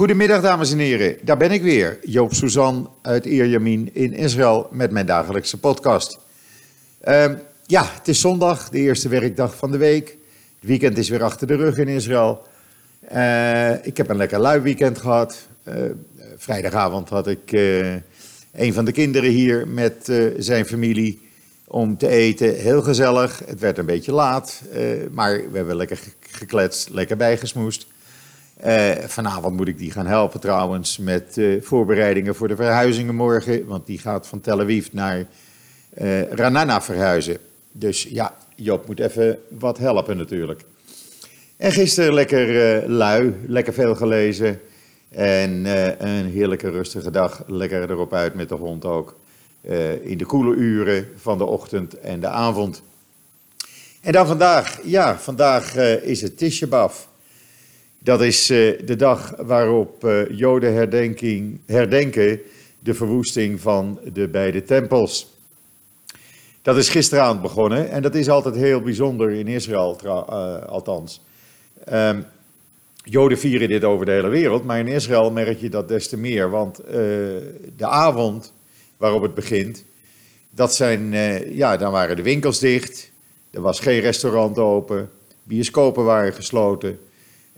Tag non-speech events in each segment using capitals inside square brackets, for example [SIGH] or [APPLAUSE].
Goedemiddag dames en heren, daar ben ik weer, Joop Suzan uit Ierjamin in Israël met mijn dagelijkse podcast. Ehm, ja, het is zondag, de eerste werkdag van de week. Het weekend is weer achter de rug in Israël. Uh, ik heb een lekker lui weekend gehad. Uh, vrijdagavond had ik uh, een van de kinderen hier met zijn familie om te eten. Heel gezellig. Het werd een beetje laat, maar we hebben lekker gekletst, lekker bijgesmoest. Uh, vanavond moet ik die gaan helpen trouwens met uh, voorbereidingen voor de verhuizingen morgen. Want die gaat van Tel Aviv naar uh, Ranana verhuizen. Dus ja, Job moet even wat helpen natuurlijk. En gisteren lekker lui, lekker veel gelezen. En een heerlijke rustige dag. Lekker erop uit met de hond ook. in de koele uren van de ochtend en de avond. En dan vandaag, ja, vandaag is het Tisha dat is uh, de dag waarop uh, Joden herdenken de verwoesting van de beide tempels. Dat is gisteravond begonnen en dat is altijd heel bijzonder in Israël, uh, althans. Um, Joden vieren dit over de hele wereld, maar in Israël merk je dat des te meer. Want de avond waarop het begint, dat zijn, ja, dan waren de winkels dicht, er was geen restaurant open, bioscopen waren gesloten.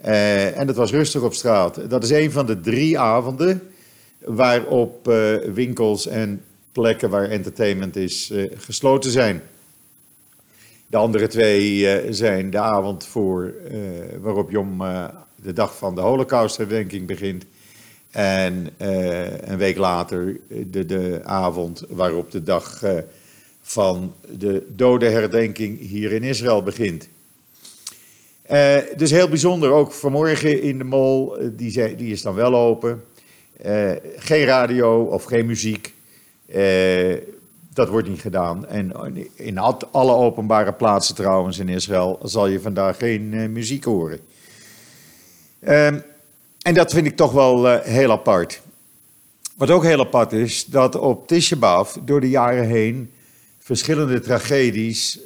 Uh, en het was rustig op straat. Dat is een van de drie avonden waarop uh, winkels en plekken waar entertainment is uh, gesloten zijn. De andere twee zijn de avond voor, waarop Jom de dag van de Holocaustherdenking begint. En een week later de, de avond waarop de dag van de dodenherdenking hier in Israël begint. Uh, dus heel bijzonder, ook vanmorgen in de mall, uh, die, die, is dan wel open. Uh, geen radio of geen muziek, dat wordt niet gedaan. En in alle openbare plaatsen trouwens in Israël zal je vandaag geen muziek horen. Ehm, en dat vind ik toch wel heel apart. Wat ook heel apart is, dat op Tisha door de jaren heen verschillende tragedies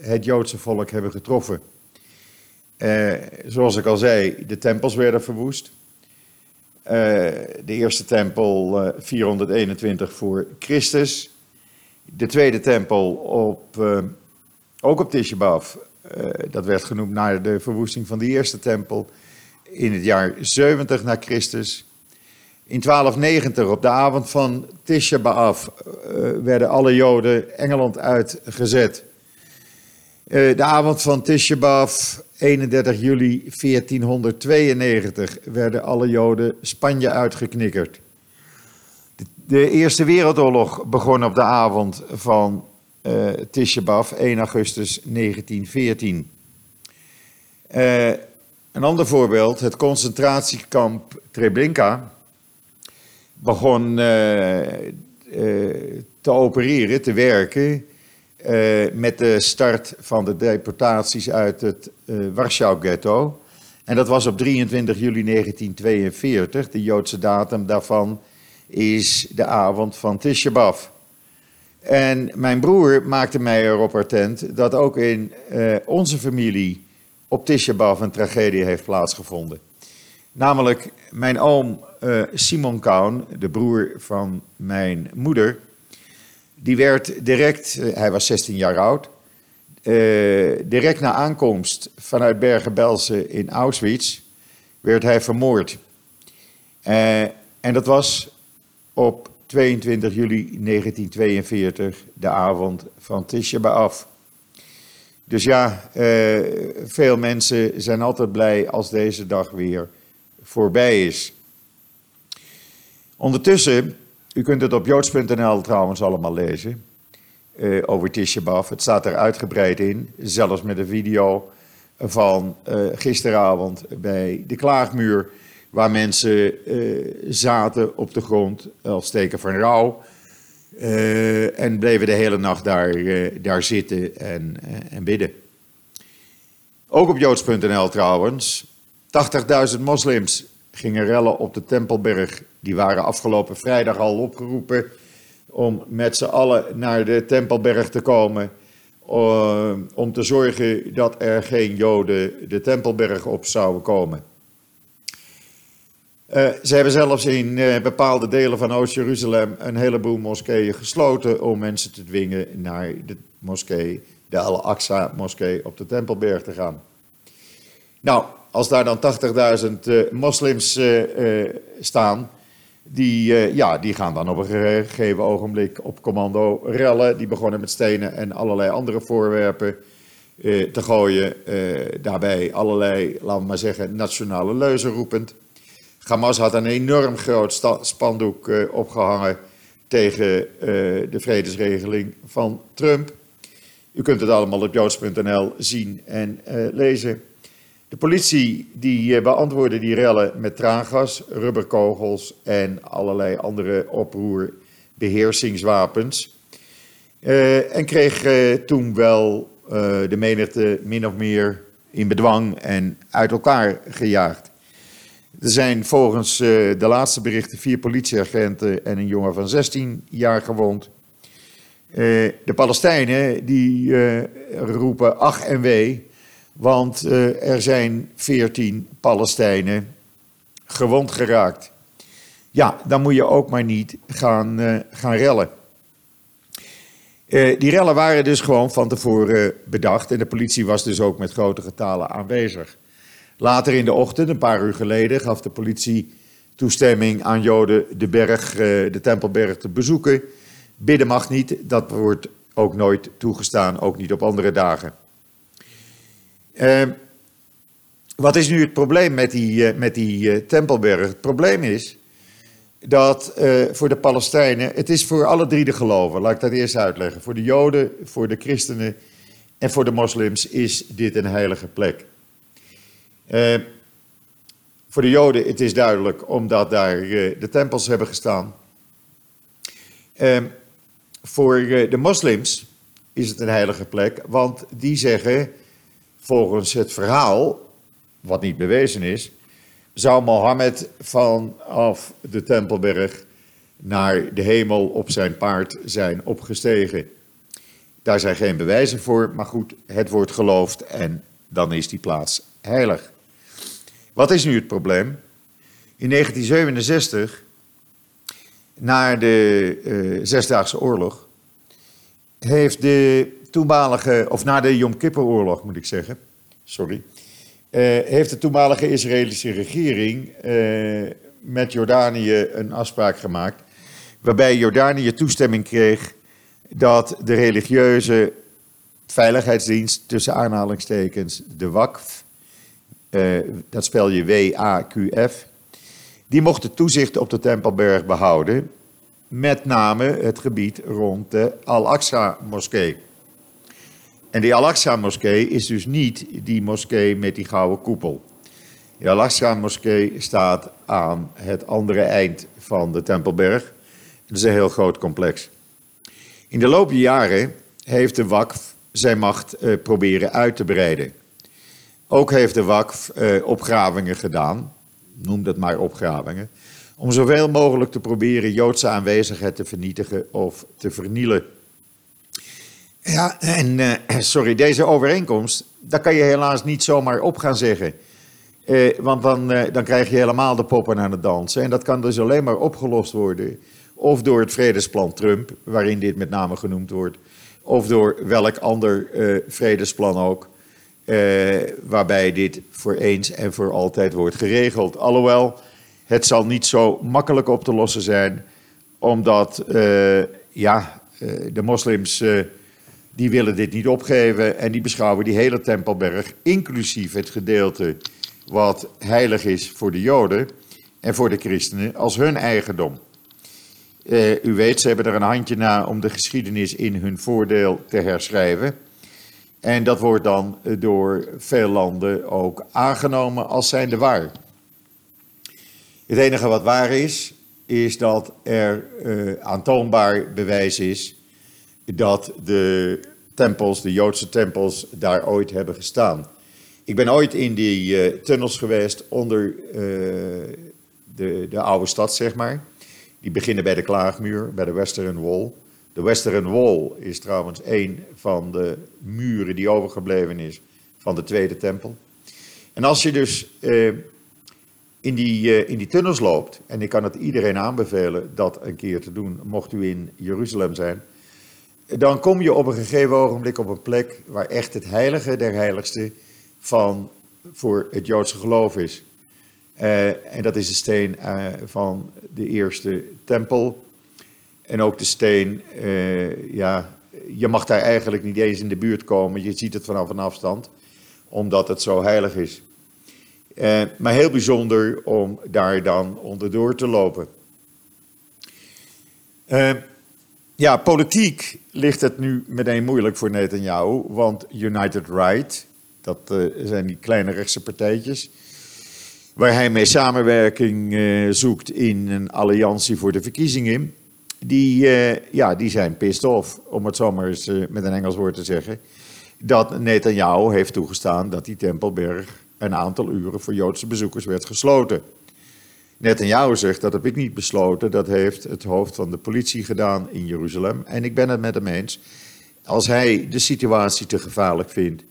het Joodse volk hebben getroffen. Uh, zoals ik al zei, de tempels werden verwoest. Uh, de eerste tempel uh, 421 voor Christus. De tweede tempel op, ook op Tisha dat werd genoemd naar de verwoesting van de eerste tempel in het jaar 70 na Christus. In 1290, op de avond van Tisha werden alle Joden Engeland uitgezet. De avond van Tisha B'Av 31 juli 1492 werden alle Joden Spanje uitgeknikkerd. De Eerste Wereldoorlog begon op de avond van uh, Tisha B'Av, 1 augustus 1914. Uh, een ander voorbeeld, het concentratiekamp Treblinka begon te opereren, te werken uh, met de start van de deportaties uit het uh, Warschau-ghetto. En dat was op 23 juli 1942. De Joodse datum daarvan is de avond van Tisha. En mijn broer maakte mij erop attent dat ook in uh, onze familie op Tisha een tragedie heeft plaatsgevonden. Namelijk mijn oom Simon Kaun, de broer van mijn moeder, die werd direct, eh, hij was 16 jaar oud, uh, direct na aankomst vanuit Bergen-Belsen in Auschwitz, werd hij vermoord. Uh, en dat was op 22 juli 1942, de avond van Tisha B'Av. Dus ja, veel mensen zijn altijd blij als deze dag weer voorbij is. Ondertussen u kunt het op joods.nl trouwens allemaal lezen. Uh, over Tisha. Het staat er uitgebreid in. Zelfs met een video van uh, gisteravond bij de Klaagmuur. Waar mensen uh, zaten op de grond als teken van rouw. en bleven de hele nacht daar, daar zitten en, en bidden. Ook op joods.nl trouwens. 80.000 moslims gingen rellen op de Tempelberg. Die waren afgelopen vrijdag al opgeroepen om met z'n allen naar de Tempelberg te komen. Uh, om te zorgen dat er geen Joden de Tempelberg op zouden komen. Uh, ze hebben zelfs in uh, bepaalde delen van Oost-Jeruzalem een heleboel moskeeën gesloten om mensen te dwingen naar de moskee, de Al-Aqsa-moskee op de Tempelberg te gaan. Nou, als daar dan 80.000 uh, moslims staan, die, ja, die gaan dan op een gegeven ogenblik op commando rellen. Die begonnen met stenen en allerlei andere voorwerpen te gooien. daarbij allerlei, laten we maar zeggen, nationale leuzen roepend. Hamas had een enorm groot spandoek opgehangen tegen de vredesregeling van Trump. U kunt het allemaal op joods.nl zien en lezen. De politie die beantwoordde die rellen met traangas, rubberkogels en allerlei andere oproerbeheersingswapens. en kreeg toen wel de menigte min of meer in bedwang en uit elkaar gejaagd. Er zijn volgens de laatste berichten vier politieagenten en een jongen van 16 jaar gewond. De Palestijnen die roepen ach en wee, want er zijn 14 Palestijnen gewond geraakt. Ja, dan moet je ook maar niet gaan, gaan rellen. die rellen waren dus gewoon van tevoren bedacht en de politie was dus ook met grote getalen aanwezig. Later in de ochtend, een paar uur geleden, gaf de politie toestemming aan Joden de berg, eh, de Tempelberg te bezoeken. Bidden mag niet, dat wordt ook nooit toegestaan, ook niet op andere dagen. Uh, wat is nu het probleem met die, uh, met die uh, Tempelberg? Het probleem is dat voor de Palestijnen, het is voor alle drie de geloven, laat ik dat eerst uitleggen. Voor de Joden, voor de christenen en voor de moslims is dit een heilige plek. Uh, voor de Joden, het is duidelijk, omdat daar de tempels hebben gestaan. Uh, voor de moslims is het een heilige plek, want die zeggen, volgens het verhaal, wat niet bewezen is, zou Mohammed vanaf de Tempelberg naar de hemel op zijn paard zijn opgestegen. Daar zijn geen bewijzen voor, maar goed, het wordt geloofd en dan is die plaats heilig. Wat is nu het probleem? In 1967, na de uh, Zesdaagse Oorlog, heeft de toenmalige, of na de Yom Kippur-oorlog moet ik zeggen, sorry, uh, heeft de toenmalige Israëlische regering uh, met Jordanië een afspraak gemaakt, waarbij Jordanië toestemming kreeg dat de religieuze veiligheidsdienst, tussen aanhalingstekens, de WAKF, uh, dat spel je W-A-Q-F, die mochten toezicht op de Tempelberg behouden, met name het gebied rond de Al-Aqsa-moskee. En die Al-Aqsa-moskee is dus niet die moskee met die gouden koepel. De Al-Aqsa-moskee staat aan het andere eind van de Tempelberg. Dat is een heel groot complex. In de loop der jaren heeft de WAKF zijn macht uh, proberen uit te breiden. Ook heeft de WAKF eh, opgravingen gedaan, noem dat maar opgravingen, om zoveel mogelijk te proberen Joodse aanwezigheid te vernietigen of te vernielen. Ja, en uh, [CLEARS THROAT] sorry, deze overeenkomst, daar kan je helaas niet zomaar op gaan zeggen. Uh, want dan, uh, dan krijg je helemaal de poppen aan het dansen. En dat kan dus alleen maar opgelost worden. Of door het vredesplan Trump, waarin dit met name genoemd wordt. Of door welk ander vredesplan ook. Waarbij dit voor eens en voor altijd wordt geregeld. Alhoewel, het zal niet zo makkelijk op te lossen zijn, omdat ja, de moslims die willen dit niet opgeven en die beschouwen die hele Tempelberg, inclusief het gedeelte wat heilig is voor de Joden en voor de christenen, als hun eigendom. u weet, ze hebben er een handje na om de geschiedenis in hun voordeel te herschrijven. En dat wordt dan eh, door veel landen ook aangenomen als zijnde waar. Het enige wat waar is, is dat er uh, aantoonbaar bewijs is dat de tempels, de Joodse tempels, daar ooit hebben gestaan. Ik ben ooit in die uh, tunnels geweest onder uh, de, de oude stad, zeg maar. Die beginnen bij de Klaagmuur, bij de Western Wall. De Western Wall is trouwens een van de muren die overgebleven is van de Tweede Tempel. En als je dus eh, in die, in die tunnels loopt, en ik kan het iedereen aanbevelen dat een keer te doen, mocht u in Jeruzalem zijn, dan kom je op een gegeven ogenblik op een plek waar echt het heilige der heiligste van voor het Joodse geloof is. en dat is de steen van de eerste tempel. En ook de steen, ja, je mag daar eigenlijk niet eens in de buurt komen. Je ziet het vanaf een afstand, omdat het zo heilig is. Eh, maar heel bijzonder om daar dan onderdoor te lopen. Eh, ja, politiek ligt het nu meteen moeilijk voor Netanyahu, want United Right, dat uh, zijn die kleine rechtse partijtjes, waar hij mee samenwerking uh, zoekt in een alliantie voor de verkiezingen, die, uh, ja, die zijn pissed off, om het zo maar eens met een Engels woord te zeggen, dat Netanyahu heeft toegestaan dat die Tempelberg een aantal uren voor Joodse bezoekers werd gesloten. Netanyahu zegt, dat heb ik niet besloten, dat heeft het hoofd van de politie gedaan in Jeruzalem. En ik ben het met hem eens. Als hij de situatie te gevaarlijk vindt,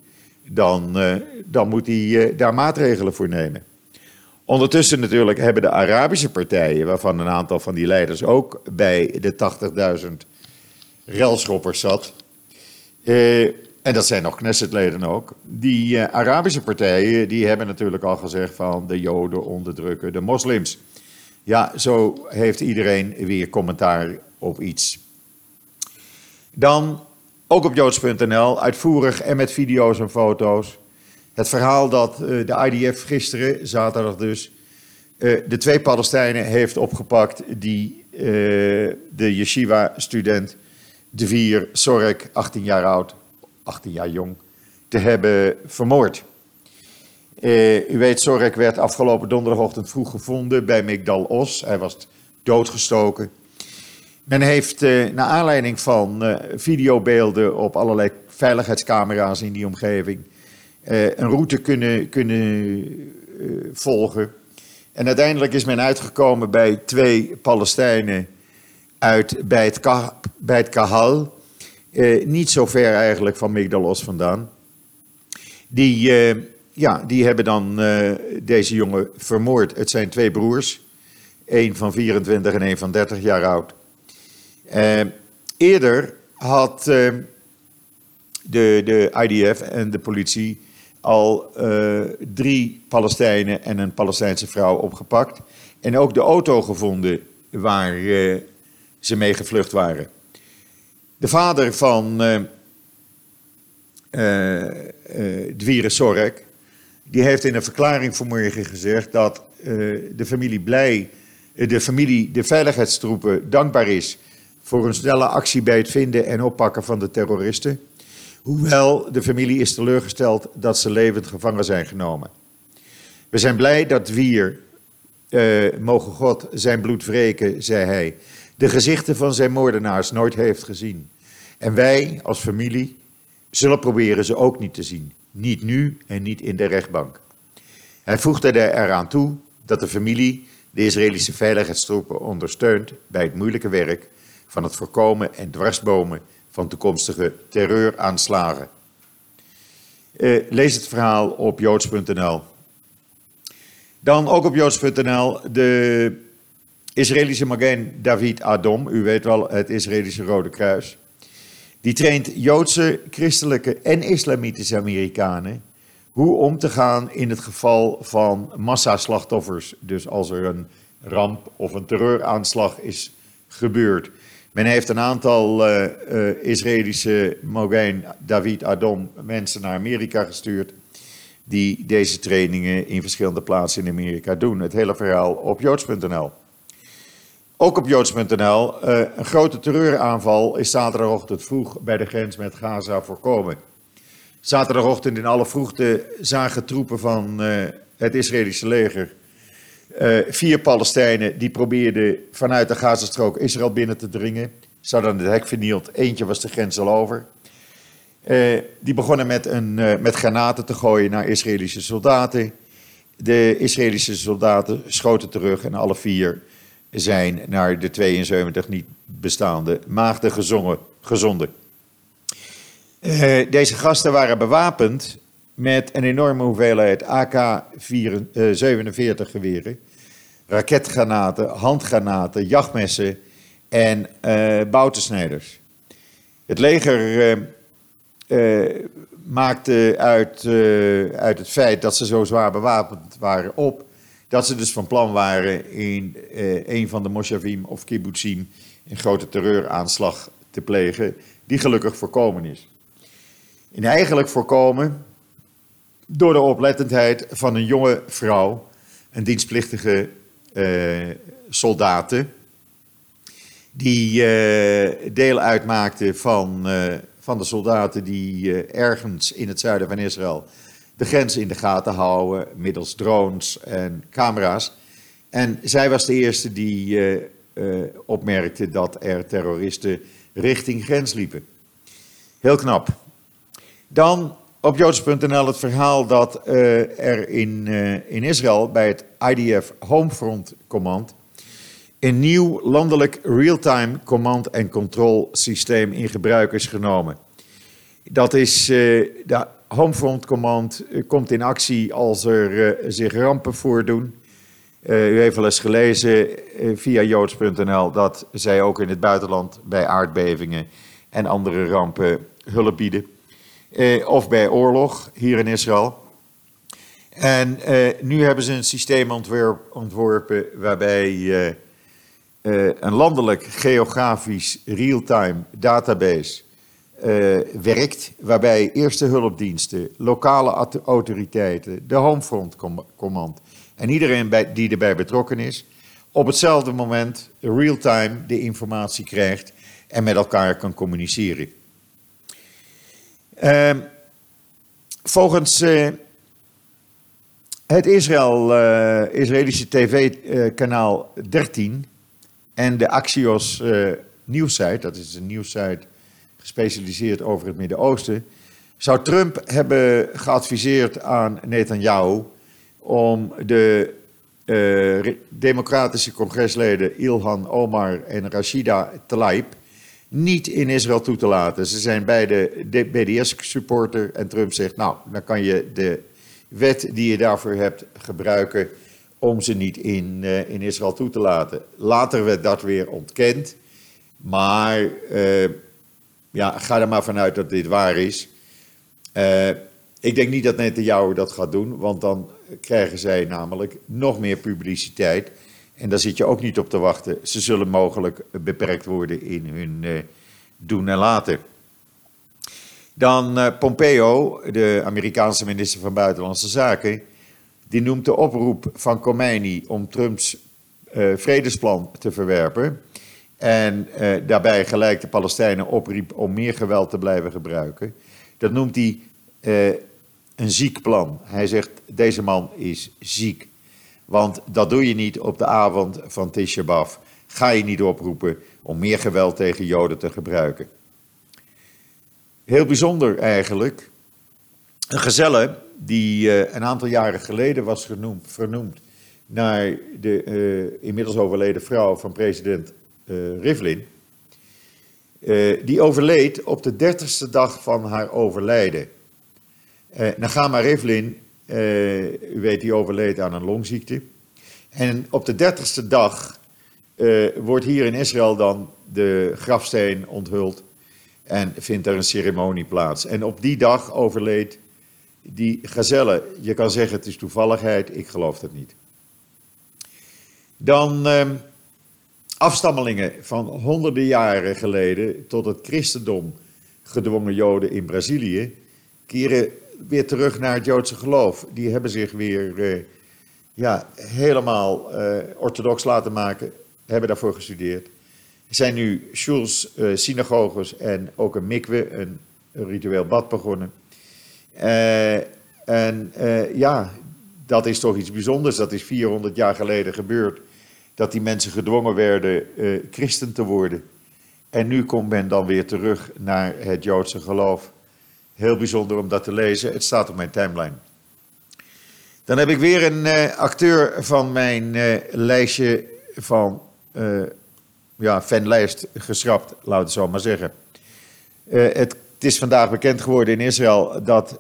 dan, uh, dan moet hij uh, daar maatregelen voor nemen. Ondertussen natuurlijk hebben de Arabische partijen, waarvan een aantal van die leiders ook bij de 80.000 relschoppers zat, uh, en dat zijn nog Knessetleden ook. Die uh, Arabische partijen die hebben natuurlijk al gezegd van de Joden onderdrukken de moslims. Ja, zo heeft iedereen weer commentaar op iets. Dan ook op joods.nl, uitvoerig en met video's en foto's. Het verhaal dat uh, de IDF gisteren, zaterdag dus, uh, de twee Palestijnen heeft opgepakt die de yeshiva-student De Vier Sorek, 18 jaar oud, 18 jaar jong, te hebben vermoord. Uh, u weet, Sorek werd afgelopen donderdagochtend vroeg gevonden bij Migdal Os. Hij was doodgestoken. Men heeft uh, naar aanleiding van uh, videobeelden op allerlei veiligheidscamera's in die omgeving een route kunnen, kunnen volgen. En uiteindelijk is men uitgekomen bij twee Palestijnen uit, bij het Kahal. Eh, niet zo ver eigenlijk van Migdalos vandaan. Die, eh, ja, die hebben dan eh, deze jongen vermoord. Het zijn twee broers. Eén van 24 en één van 30 jaar oud. eerder had de, de IDF en de politie al drie Palestijnen en een Palestijnse vrouw opgepakt. En ook de auto gevonden waar ze mee gevlucht waren. De vader van uh, uh, Dwire die heeft in een verklaring vanmorgen gezegd dat de familie blij, de familie, de veiligheidstroepen dankbaar is voor een snelle actie bij het vinden en oppakken van de terroristen. Hoewel de familie is teleurgesteld dat ze levend gevangen zijn genomen. We zijn blij dat Wier, mogen God zijn bloed wreken, zei hij, de gezichten van zijn moordenaars nooit heeft gezien. En wij als familie zullen proberen ze ook niet te zien. Niet nu en niet in de rechtbank. Hij voegde er eraan toe dat de familie de Israëlische veiligheidstroepen ondersteunt bij het moeilijke werk van het voorkomen en dwarsbomen van toekomstige terreuraanslagen. Uh, lees het verhaal op joods.nl. Dan ook op joods.nl de Israëlische Magen David Adom, u weet wel het Israëlische Rode Kruis. Die traint Joodse, christelijke en islamitische Amerikanen hoe om te gaan in het geval van massaslachtoffers. Dus als er een ramp of een terreuraanslag is gebeurd. Men heeft een aantal uh, uh, Israëlische Mogain David Adom mensen naar Amerika gestuurd. Die deze trainingen in verschillende plaatsen in Amerika doen. Het hele verhaal op joods.nl. Ook op joods.nl, uh, een grote terreuraanval is zaterdagochtend vroeg bij de grens met Gaza voorkomen. Zaterdagochtend in alle vroegte zagen troepen van uh, het Israëlische leger uh, vier Palestijnen die probeerden vanuit de Gazastrook Israël binnen te dringen. Ze hadden het hek vernield, eentje was de grens al over. die begonnen met, een, met granaten te gooien naar Israëlische soldaten. De Israëlische soldaten schoten terug en alle vier zijn naar de 72 niet bestaande maagden gezongen, gezonden. Uh, deze gasten waren bewapend met een enorme hoeveelheid AK-47 geweren raketgranaten, handgranaten, jachtmessen en uh, boutensnijders. Het leger uh, maakte uit, uit het feit dat ze zo zwaar bewapend waren op dat ze dus van plan waren in een van de moshavim of kibbutzim een grote terreuraanslag te plegen, die gelukkig voorkomen is. En eigenlijk voorkomen door de oplettendheid van een jonge vrouw, een dienstplichtige uh, soldaten, die uh, deel uitmaakte van, uh, van de soldaten die ergens in het zuiden van Israël de grens in de gaten houden middels drones en camera's. En zij was de eerste die opmerkte dat er terroristen richting grens liepen. Heel knap. Dan op joods.nl het verhaal dat uh, er in, in Israël bij het IDF Homefront Command een nieuw landelijk real-time command- en control systeem in gebruik is genomen. Dat is, uh, Homefront Command komt in actie als er zich rampen voordoen. u heeft wel eens gelezen via joods.nl dat zij ook in het buitenland bij aardbevingen en andere rampen hulp bieden eh, of bij oorlog hier in Israël. En eh, nu hebben ze een systeem ontworpen waarbij een landelijk geografisch real-time database werkt, waarbij eerste hulpdiensten, lokale autoriteiten, de Homefront Command en iedereen die erbij betrokken is, op hetzelfde moment real-time de informatie krijgt en met elkaar kan communiceren. Uh, volgens uh, het Israël, uh, Israëlische tv-kanaal 13 en de Axios nieuwssite, dat is een nieuwssite gespecialiseerd over het Midden-Oosten, zou Trump hebben geadviseerd aan Netanyahu om de democratische congresleden Ilhan Omar en Rashida Tlaib niet in Israël toe te laten. Ze zijn beide BDS-supporter en Trump zegt, nou, dan kan je de wet die je daarvoor hebt gebruiken om ze niet in, uh, in Israël toe te laten. Later werd dat weer ontkend, maar uh, ja, ga er maar vanuit dat dit waar is. Uh, ik denk niet dat Netanyahu dat gaat doen, want dan krijgen zij namelijk nog meer publiciteit. En daar zit je ook niet op te wachten. Ze zullen mogelijk beperkt worden in hun uh, doen en laten. Dan uh, Pompeo, de Amerikaanse minister van Buitenlandse Zaken, die noemt de oproep van Khomeini om Trumps vredesplan te verwerpen. En daarbij gelijk de Palestijnen opriep om meer geweld te blijven gebruiken. Dat noemt hij een ziek plan. Hij zegt: deze man is ziek. Want dat doe je niet op de avond van Tisha B'Av. Ga je niet oproepen om meer geweld tegen Joden te gebruiken. Heel bijzonder eigenlijk. Een gezelle die uh, een aantal jaren geleden was genoemd, vernoemd naar de inmiddels overleden vrouw van president uh, Rivlin. die overleed op de dertigste dag van haar overlijden. Nagama Rivlin uh, u weet, die overleed aan een longziekte. En op de dertigste dag uh, wordt hier in Israël dan de grafsteen onthuld en vindt er een ceremonie plaats. En op die dag overleed die gazelle. Je kan zeggen het is toevalligheid, ik geloof dat niet. Dan uh, afstammelingen van honderden jaren geleden tot het christendom gedwongen Joden in Brazilië keren weer terug naar het Joodse geloof. Die hebben zich weer uh, ja, helemaal uh, orthodox laten maken, hebben daarvoor gestudeerd. Er zijn nu shuls, uh, synagoges en ook een mikwe, een, een ritueel bad begonnen. en ja, dat is toch iets bijzonders. Dat is 400 jaar geleden gebeurd. Dat die mensen gedwongen werden christen te worden. En nu komt men dan weer terug naar het Joodse geloof. Heel bijzonder om dat te lezen. Het staat op mijn timeline. Dan heb ik weer een uh, acteur van mijn uh, lijstje van ja, fanlijst geschrapt, laat het zo maar zeggen. Het, het, is vandaag bekend geworden in Israël dat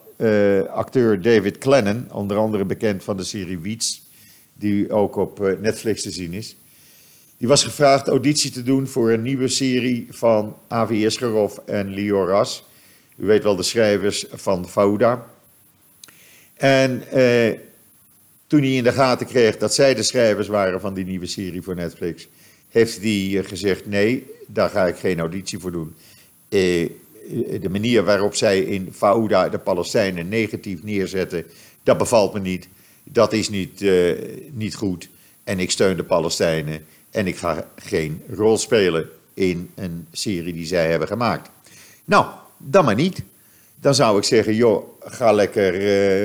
acteur David Clennon, onder andere bekend van de serie Weeds, die ook op Netflix te zien is. Die was gevraagd auditie te doen voor een nieuwe serie van Avi Escherov en Lior Ras. U weet wel de schrijvers van Fauda. En eh, toen hij in de gaten kreeg dat zij de schrijvers waren van die nieuwe serie voor Netflix, heeft hij gezegd: nee, daar ga ik geen auditie voor doen. Eh, de manier waarop zij in Fauda de Palestijnen negatief neerzetten, dat bevalt me niet. Dat is niet, uh, niet goed. En ik steun de Palestijnen. En ik ga geen rol spelen in een serie die zij hebben gemaakt. Nou, dan maar niet. Dan zou ik zeggen, joh, ga lekker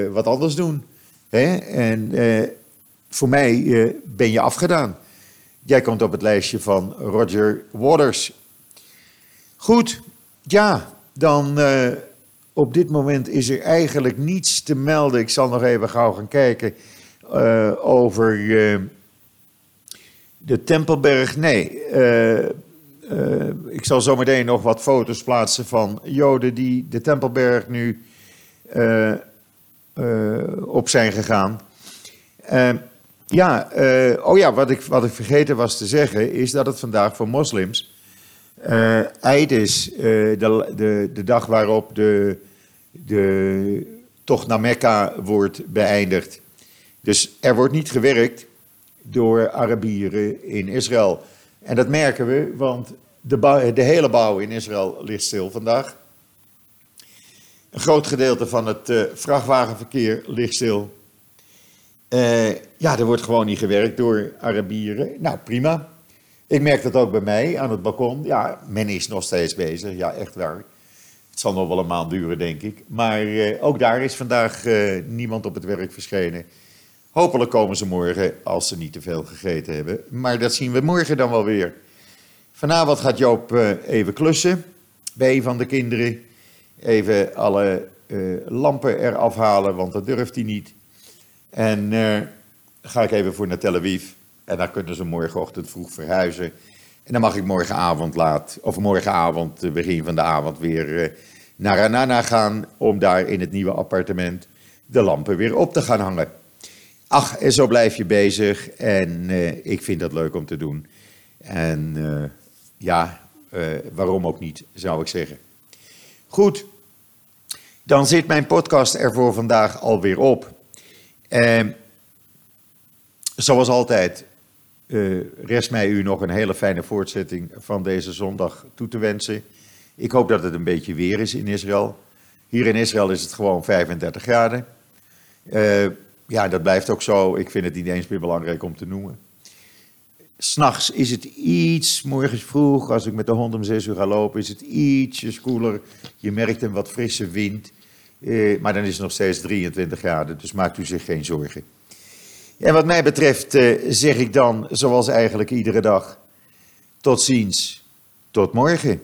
uh, wat anders doen. Hè? En uh, voor mij ben je afgedaan. Jij komt op het lijstje van Roger Waters. Goed, ja, dan op dit moment is er eigenlijk niets te melden. Ik zal nog even gauw gaan kijken over de Tempelberg, nee. Uh, ik zal zometeen nog wat foto's plaatsen van Joden die de Tempelberg nu op zijn gegaan. ja, oh ja, wat ik, wat ik vergeten was te zeggen is dat het vandaag voor moslims Eid is. de, de, de dag waarop de, de tocht naar Mekka wordt beëindigd. Dus er wordt niet gewerkt door Arabieren in Israël. En dat merken we, want de, de hele bouw in Israël ligt stil vandaag. Een groot gedeelte van het uh, vrachtwagenverkeer ligt stil. Uh, ja, er wordt gewoon niet gewerkt door Arabieren. Nou, prima. Ik merk dat ook bij mij aan het balkon. Ja, men is nog steeds bezig. Ja, echt waar. Het zal nog wel een maand duren, denk ik. Maar uh, ook daar is vandaag niemand op het werk verschenen. Hopelijk komen ze morgen als ze niet te veel gegeten hebben. Maar dat zien we morgen dan wel weer. Vanavond gaat Joop uh, even klussen bij een van de kinderen. Even alle uh, lampen eraf halen, want dat durft hij niet. En ga ik even voor naar Tel Aviv. En dan kunnen ze morgenochtend vroeg verhuizen. En dan mag ik morgenavond laat, of morgenavond, begin van de avond, weer naar Anana gaan. Om daar in het nieuwe appartement de lampen weer op te gaan hangen. Ach, en zo blijf je bezig. En uh, ik vind dat leuk om te doen. En ja, waarom ook niet, zou ik zeggen. Goed, dan zit mijn podcast er voor vandaag alweer op. En zoals altijd, rest mij u nog een hele fijne voortzetting van deze zondag toe te wensen. Ik hoop dat het een beetje weer is in Israël. Hier in Israël is het gewoon 35 graden. Ja, dat blijft ook zo. Ik vind het niet eens meer belangrijk om te noemen. S'nachts is het iets, morgens vroeg, als ik met de hond om zes uur ga lopen, is het ietsje koeler. Je merkt een wat frisse wind. Eh, maar dan is het nog steeds 23 graden, dus maakt u zich geen zorgen. En wat mij betreft eh, zeg ik dan, zoals eigenlijk iedere dag, tot ziens, tot morgen.